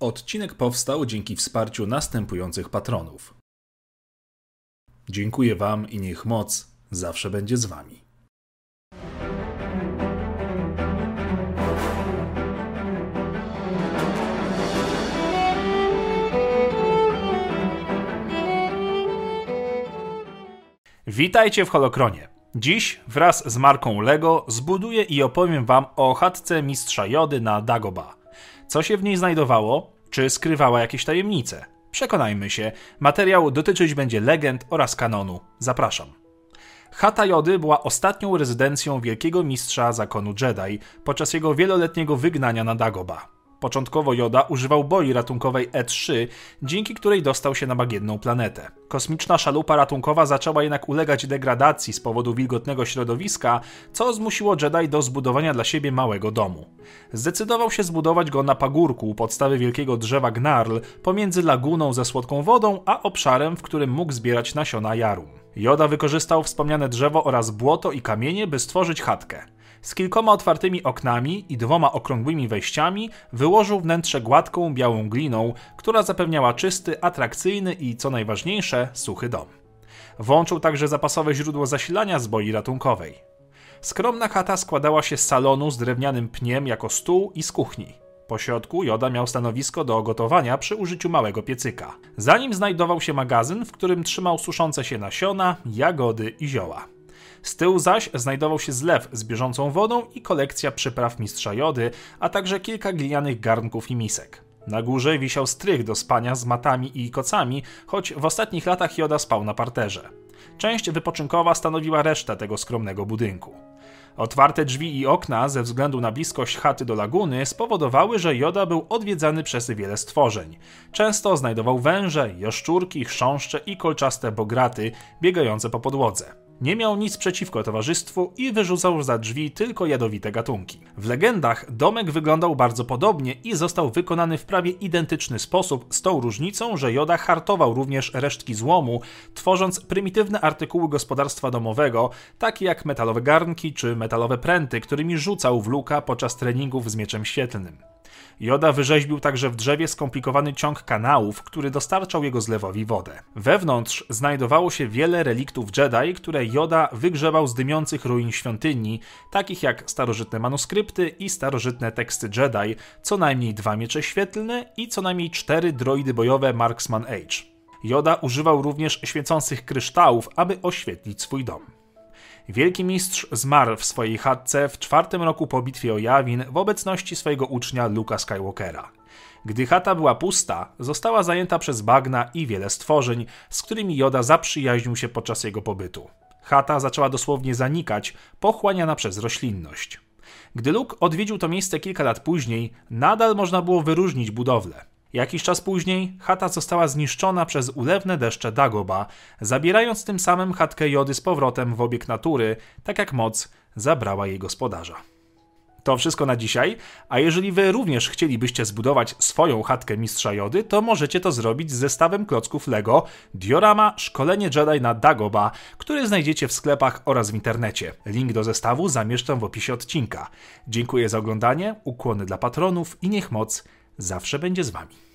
Odcinek powstał dzięki wsparciu następujących patronów. Dziękuję Wam i niech moc zawsze będzie z Wami. Witajcie w Holokronie. Dziś wraz z marką LEGO zbuduję i opowiem Wam o chatce mistrza Jody na Dagoba. Co się w niej znajdowało? Czy skrywała jakieś tajemnice? Przekonajmy się, materiał dotyczyć będzie legend oraz kanonu. Zapraszam. Chata Jody była ostatnią rezydencją wielkiego mistrza zakonu Jedi podczas jego wieloletniego wygnania na Dagoba. Początkowo Yoda używał boi ratunkowej E3, dzięki której dostał się na bagienną planetę. Kosmiczna szalupa ratunkowa zaczęła jednak ulegać degradacji z powodu wilgotnego środowiska, co zmusiło Jedi do zbudowania dla siebie małego domu. Zdecydował się zbudować go na pagórku u podstawy wielkiego drzewa Gnarl pomiędzy laguną ze słodką wodą, a obszarem, w którym mógł zbierać nasiona jarum. Joda wykorzystał wspomniane drzewo oraz błoto i kamienie, by stworzyć chatkę. Z kilkoma otwartymi oknami i dwoma okrągłymi wejściami wyłożył wnętrze gładką, białą gliną, która zapewniała czysty, atrakcyjny i, co najważniejsze, suchy dom. Włączył także zapasowe źródło zasilania z boi ratunkowej. Skromna chata składała się z salonu z drewnianym pniem jako stół i z kuchni. Po środku Joda miał stanowisko do gotowania przy użyciu małego piecyka. Za nim znajdował się magazyn, w którym trzymał suszące się nasiona, jagody i zioła. Z tyłu zaś znajdował się zlew z bieżącą wodą i kolekcja przypraw mistrza Jody, a także kilka glinianych garnków i misek. Na górze wisiał strych do spania z matami i kocami, choć w ostatnich latach Joda spał na parterze. Część wypoczynkowa stanowiła resztę tego skromnego budynku. Otwarte drzwi i okna ze względu na bliskość chaty do laguny spowodowały, że Joda był odwiedzany przez wiele stworzeń. Często znajdował węże, jaszczurki, chrząszcze i kolczaste bograty biegające po podłodze. Nie miał nic przeciwko towarzystwu i wyrzucał za drzwi tylko jadowite gatunki. W legendach domek wyglądał bardzo podobnie i został wykonany w prawie identyczny sposób, z tą różnicą, że Joda hartował również resztki złomu, tworząc prymitywne artykuły gospodarstwa domowego, takie jak metalowe garnki czy metalowe pręty, którymi rzucał w luka podczas treningów z mieczem świetlnym. Joda wyrzeźbił także w drzewie skomplikowany ciąg kanałów, który dostarczał jego zlewowi wodę. Wewnątrz znajdowało się wiele reliktów Jedi, które Joda wygrzebał z dymiących ruin świątyni, takich jak starożytne manuskrypty i starożytne teksty Jedi, co najmniej dwa miecze świetlne i co najmniej cztery droidy bojowe Marksman Age. Joda używał również świecących kryształów, aby oświetlić swój dom. Wielki mistrz zmarł w swojej chatce w czwartym roku po bitwie o Jawin w obecności swojego ucznia Luka Skywalkera. Gdy chata była pusta, została zajęta przez bagna i wiele stworzeń, z którymi Joda zaprzyjaźnił się podczas jego pobytu. Chata zaczęła dosłownie zanikać, pochłaniana przez roślinność. Gdy Luke odwiedził to miejsce kilka lat później, nadal można było wyróżnić budowlę. Jakiś czas później chata została zniszczona przez ulewne deszcze Dagoba, zabierając tym samym chatkę Jody z powrotem w obieg natury, tak jak moc zabrała jej gospodarza. To wszystko na dzisiaj, a jeżeli wy również chcielibyście zbudować swoją chatkę mistrza Jody, to możecie to zrobić z zestawem klocków Lego Diorama Szkolenie Jedi na Dagoba, który znajdziecie w sklepach oraz w internecie. Link do zestawu zamieszczam w opisie odcinka. Dziękuję za oglądanie, ukłony dla patronów i niech moc zawsze będzie z wami.